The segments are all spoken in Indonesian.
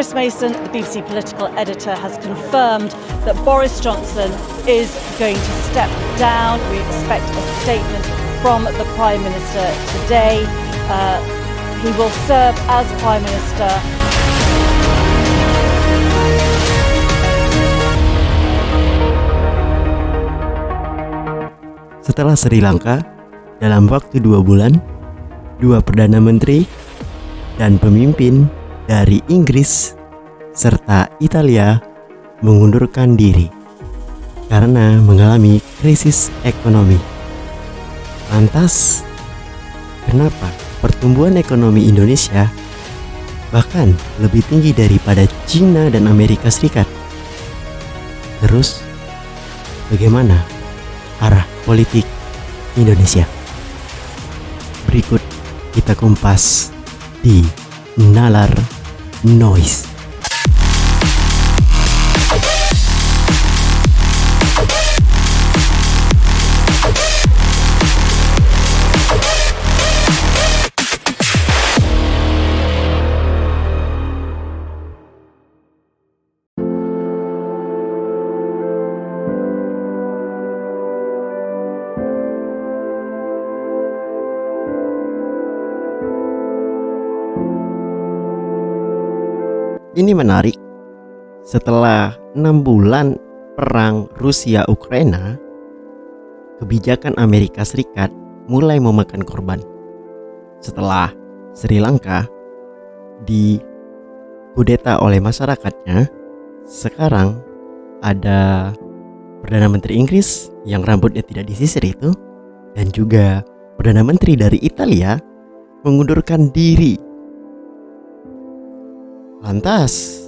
Chris Mason, the BBC political editor, has confirmed that Boris Johnson is going to step down. We expect a statement from the Prime Minister today. Uh, he will serve as Prime Minister. Setelah Sri Lanka, dalam waktu dua bulan, dua Perdana Menteri dan pemimpin dari Inggris serta Italia mengundurkan diri karena mengalami krisis ekonomi. Lantas, kenapa pertumbuhan ekonomi Indonesia bahkan lebih tinggi daripada Cina dan Amerika Serikat? Terus, bagaimana arah politik Indonesia? Berikut kita kumpas di Nalar Noise. Ini menarik. Setelah enam bulan perang Rusia Ukraina, kebijakan Amerika Serikat mulai memakan korban. Setelah Sri Lanka di kudeta oleh masyarakatnya, sekarang ada Perdana Menteri Inggris yang rambutnya tidak disisir itu dan juga Perdana Menteri dari Italia mengundurkan diri Lantas,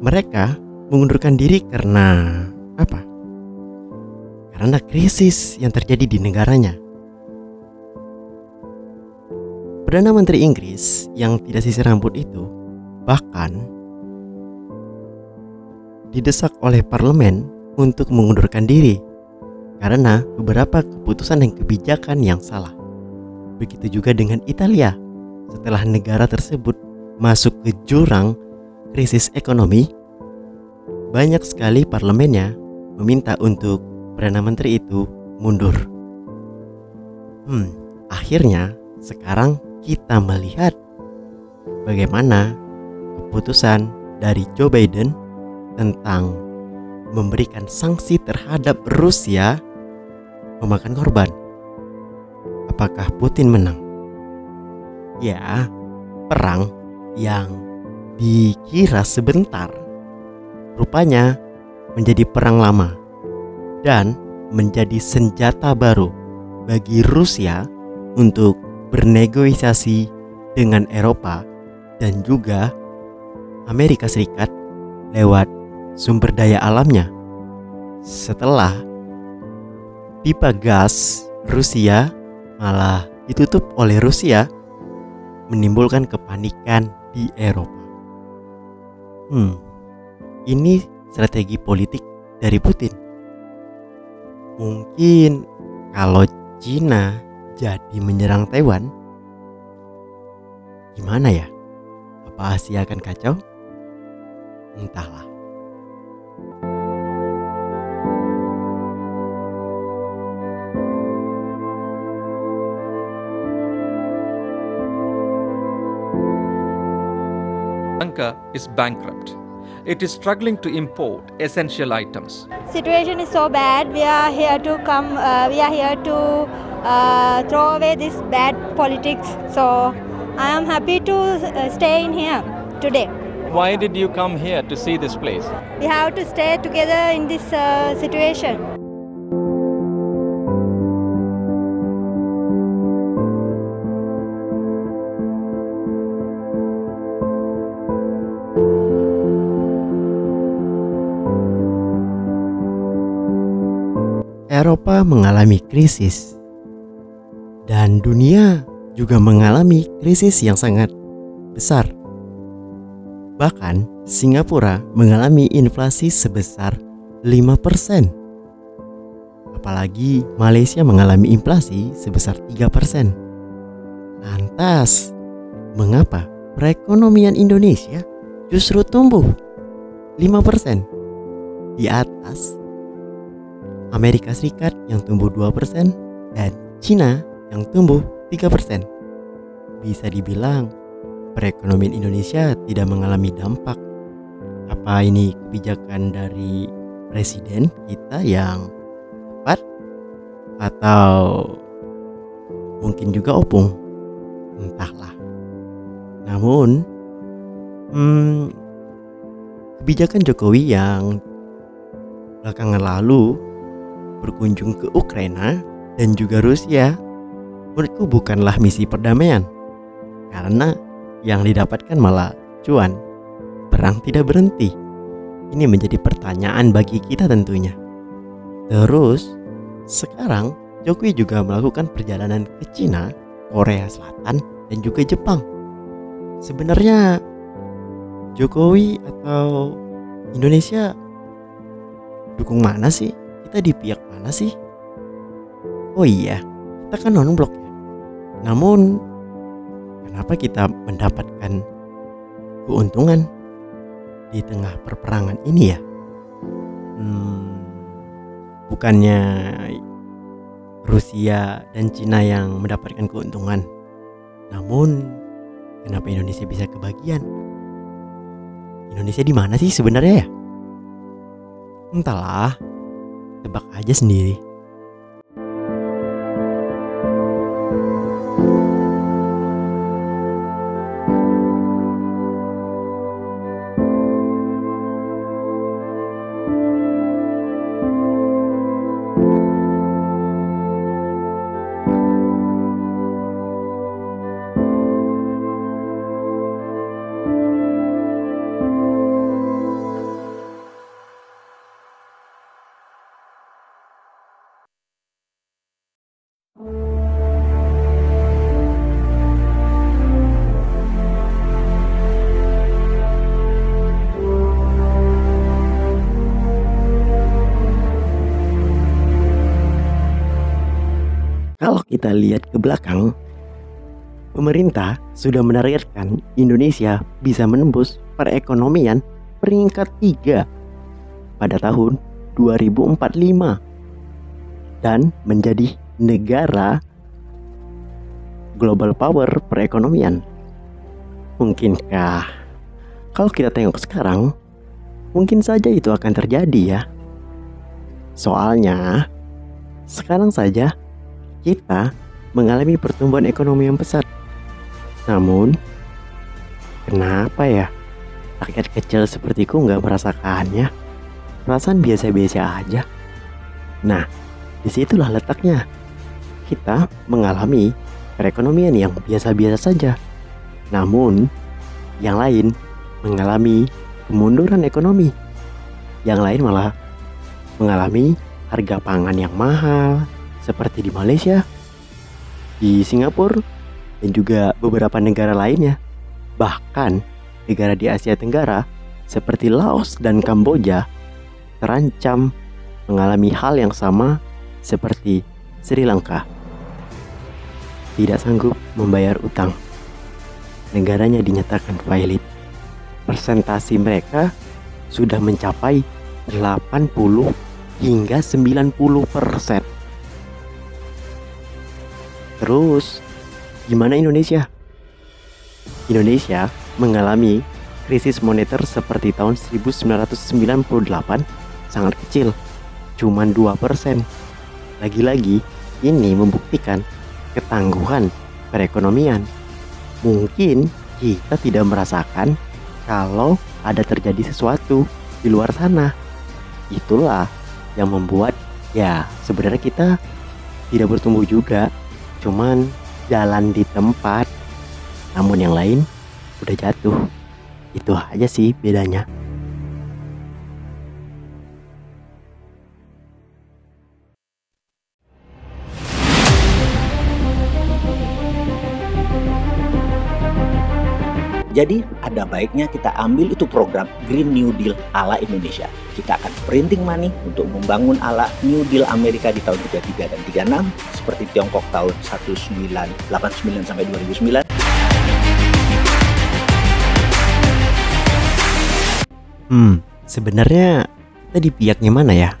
mereka mengundurkan diri karena apa? Karena krisis yang terjadi di negaranya. Perdana Menteri Inggris yang tidak sisir rambut itu bahkan didesak oleh parlemen untuk mengundurkan diri karena beberapa keputusan dan kebijakan yang salah. Begitu juga dengan Italia setelah negara tersebut masuk ke jurang krisis ekonomi, banyak sekali parlemennya meminta untuk Perdana Menteri itu mundur. Hmm, akhirnya sekarang kita melihat bagaimana keputusan dari Joe Biden tentang memberikan sanksi terhadap Rusia memakan korban. Apakah Putin menang? Ya, perang yang dikira sebentar rupanya menjadi perang lama dan menjadi senjata baru bagi Rusia untuk bernegosiasi dengan Eropa dan juga Amerika Serikat lewat sumber daya alamnya. Setelah pipa gas Rusia malah ditutup oleh Rusia menimbulkan kepanikan di Eropa. Hmm, ini strategi politik dari Putin. Mungkin kalau Cina jadi menyerang Taiwan, gimana ya? Apa Asia akan kacau? Entahlah. Lanka is bankrupt. It is struggling to import essential items. Situation is so bad. We are here to come. Uh, we are here to uh, throw away this bad politics. So I am happy to uh, stay in here today. Why did you come here to see this place? We have to stay together in this uh, situation. Eropa mengalami krisis dan dunia juga mengalami krisis yang sangat besar. Bahkan Singapura mengalami inflasi sebesar 5%. Apalagi Malaysia mengalami inflasi sebesar 3%. Lantas, mengapa perekonomian Indonesia justru tumbuh 5% di atas Amerika Serikat yang tumbuh 2% dan Cina yang tumbuh 3%. Bisa dibilang perekonomian Indonesia tidak mengalami dampak. Apa ini kebijakan dari presiden kita yang tepat atau mungkin juga opung? Entahlah. Namun, hmm, kebijakan Jokowi yang belakangan lalu berkunjung ke Ukraina dan juga Rusia menurutku bukanlah misi perdamaian. Karena yang didapatkan malah cuan. Perang tidak berhenti. Ini menjadi pertanyaan bagi kita tentunya. Terus sekarang Jokowi juga melakukan perjalanan ke Cina Korea Selatan dan juga Jepang. Sebenarnya Jokowi atau Indonesia dukung mana sih? Kita di pihak mana sih? Oh iya, kita kan non blok ya. Namun kenapa kita mendapatkan keuntungan di tengah perperangan ini ya? Hmm, bukannya Rusia dan Cina yang mendapatkan keuntungan. Namun kenapa Indonesia bisa kebagian? Indonesia di mana sih sebenarnya ya? Entahlah, tebak aja sendiri. Kalau kita lihat ke belakang, pemerintah sudah menargetkan Indonesia bisa menembus perekonomian peringkat 3 pada tahun 2045 dan menjadi negara global power perekonomian. Mungkinkah kalau kita tengok sekarang, mungkin saja itu akan terjadi ya. Soalnya, sekarang saja kita mengalami pertumbuhan ekonomi yang pesat. Namun, kenapa ya rakyat kecil sepertiku nggak merasakannya? Perasaan biasa-biasa aja. Nah, di situlah letaknya. Kita mengalami perekonomian yang biasa-biasa saja. Namun, yang lain mengalami kemunduran ekonomi. Yang lain malah mengalami harga pangan yang mahal, seperti di Malaysia, di Singapura, dan juga beberapa negara lainnya. Bahkan negara di Asia Tenggara seperti Laos dan Kamboja terancam mengalami hal yang sama seperti Sri Lanka. Tidak sanggup membayar utang. Negaranya dinyatakan valid. Persentasi mereka sudah mencapai 80 hingga 90 persen. Terus, gimana Indonesia? Indonesia mengalami krisis moneter seperti tahun 1998 sangat kecil, cuman 2%. Lagi-lagi, ini membuktikan ketangguhan perekonomian. Mungkin kita tidak merasakan kalau ada terjadi sesuatu di luar sana. Itulah yang membuat ya sebenarnya kita tidak bertumbuh juga cuman jalan di tempat namun yang lain udah jatuh. Itu aja sih bedanya Jadi ada baiknya kita ambil itu program Green New Deal ala Indonesia. Kita akan printing money untuk membangun ala New Deal Amerika di tahun 33 dan 36 seperti Tiongkok tahun 1989 sampai 2009 Hmm, sebenarnya kita di pihaknya mana ya?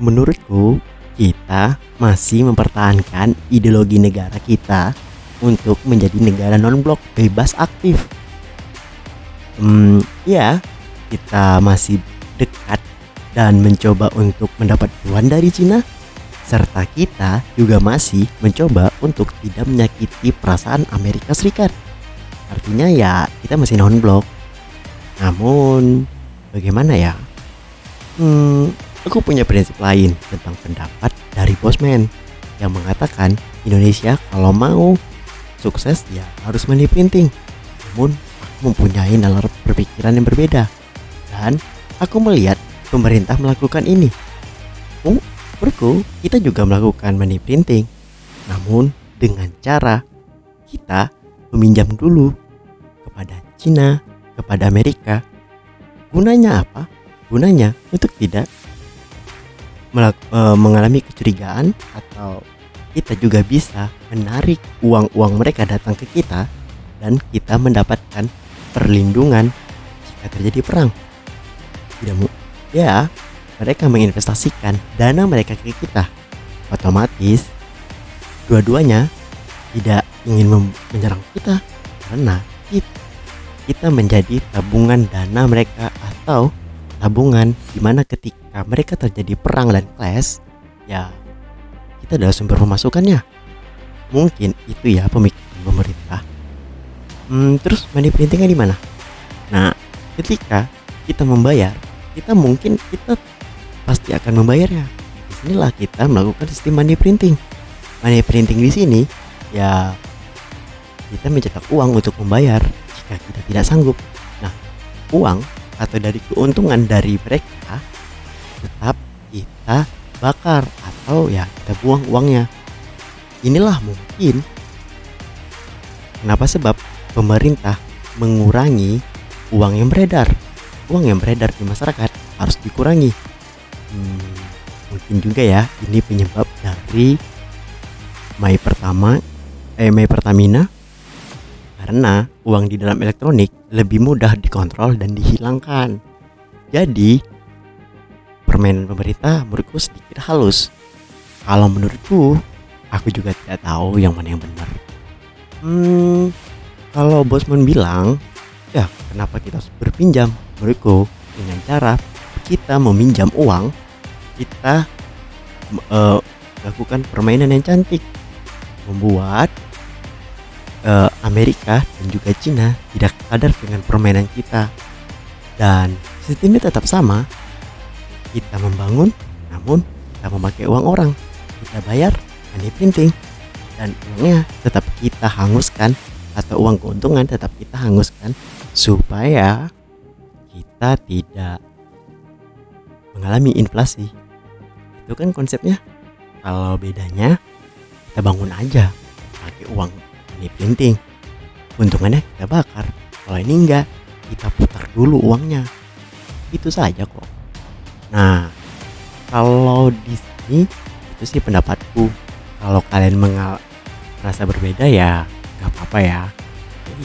Menurutku, kita masih mempertahankan ideologi negara kita untuk menjadi negara non-blok bebas aktif. Hmm, ya, kita masih dekat dan mencoba untuk mendapat tuan dari Cina serta kita juga masih mencoba untuk tidak menyakiti perasaan Amerika Serikat. Artinya ya kita masih non-blok. Namun bagaimana ya? Hmm, aku punya prinsip lain tentang pendapat dari Bosman yang mengatakan Indonesia kalau mau sukses ya harus money printing. Namun mempunyai nalar berpikiran yang berbeda dan aku melihat pemerintah melakukan ini. Oh, menurutku kita juga melakukan money printing. Namun dengan cara kita meminjam dulu kepada Cina, kepada Amerika. Gunanya apa? Gunanya untuk tidak eh, mengalami kecurigaan atau kita juga bisa menarik uang-uang mereka datang ke kita dan kita mendapatkan perlindungan jika terjadi perang. Tidak mu- ya, mereka menginvestasikan dana mereka ke kita. Otomatis dua-duanya tidak ingin menyerang kita karena kita, kita menjadi tabungan dana mereka atau tabungan di mana ketika mereka terjadi perang dan clash ya kita adalah sumber pemasukannya mungkin itu ya pemikiran pemerintah hmm, terus money printingnya di mana? Nah ketika kita membayar kita mungkin kita pasti akan membayarnya. Di sinilah kita melakukan sistem money printing. Money printing di sini ya kita mencetak uang untuk membayar jika kita tidak sanggup. Nah uang atau dari keuntungan dari mereka tetap kita bakar atau ya kita buang uangnya. Inilah mungkin kenapa sebab pemerintah mengurangi uang yang beredar uang yang beredar di masyarakat harus dikurangi Hmm, mungkin juga ya ini penyebab dari Mei pertama eh Mei Pertamina karena uang di dalam elektronik lebih mudah dikontrol dan dihilangkan. Jadi permainan pemerintah menurutku sedikit halus. Kalau menurutku, aku juga tidak tahu yang mana yang benar. Hmm, kalau Bosman bilang, ya kenapa kita harus berpinjam? Menurutku dengan cara kita meminjam uang, kita eh, lakukan permainan yang cantik, membuat eh, Amerika dan juga Cina tidak sadar dengan permainan kita. Dan sistemnya tetap sama. Kita membangun namun kita memakai uang orang. Kita bayar money printing. Dan uangnya tetap kita hanguskan atau uang keuntungan tetap kita hanguskan supaya kita tidak mengalami inflasi. Itu kan konsepnya. Kalau bedanya kita bangun aja pakai uang money printing. Untungannya kita bakar. Kalau ini enggak kita putar dulu uangnya. Itu saja kok. Nah kalau di sini itu sih pendapatku. Kalau kalian mengal merasa berbeda ya apa-apa ya?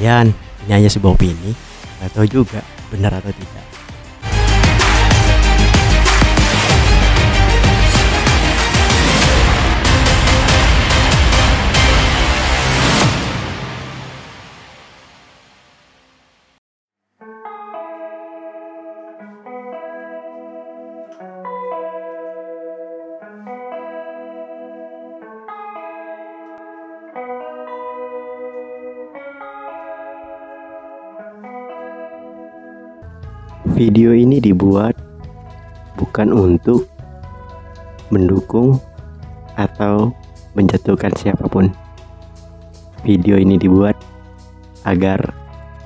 Ian ini hanya sebuah opini nggak tahu juga benar atau tidak Video ini dibuat bukan untuk mendukung atau menjatuhkan siapa pun. Video ini dibuat agar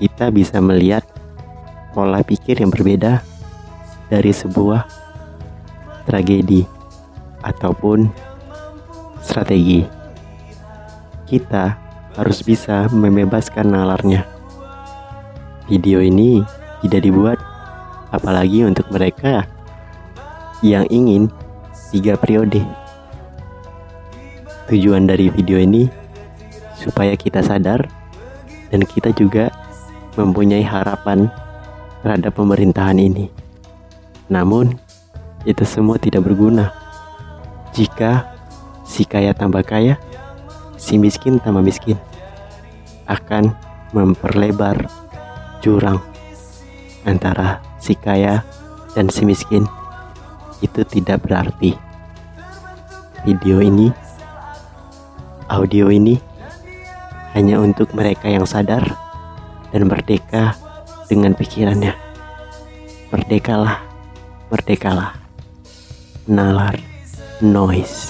kita bisa melihat pola pikir yang berbeda dari sebuah tragedi ataupun strategi. Kita harus bisa membebaskan nalarnya. Video ini tidak dibuat apalagi untuk mereka yang ingin tiga periode. Tujuan dari video ini supaya kita sadar dan kita juga mempunyai harapan terhadap pemerintahan ini. Namun, itu semua tidak berguna jika si kaya tambah kaya, si miskin tambah miskin akan memperlebar jurang antara si kaya dan si miskin. Itu tidak berarti video ini, audio ini hanya untuk mereka yang sadar dan merdeka dengan pikirannya. Merdekalah, merdekalah. Nalar noise.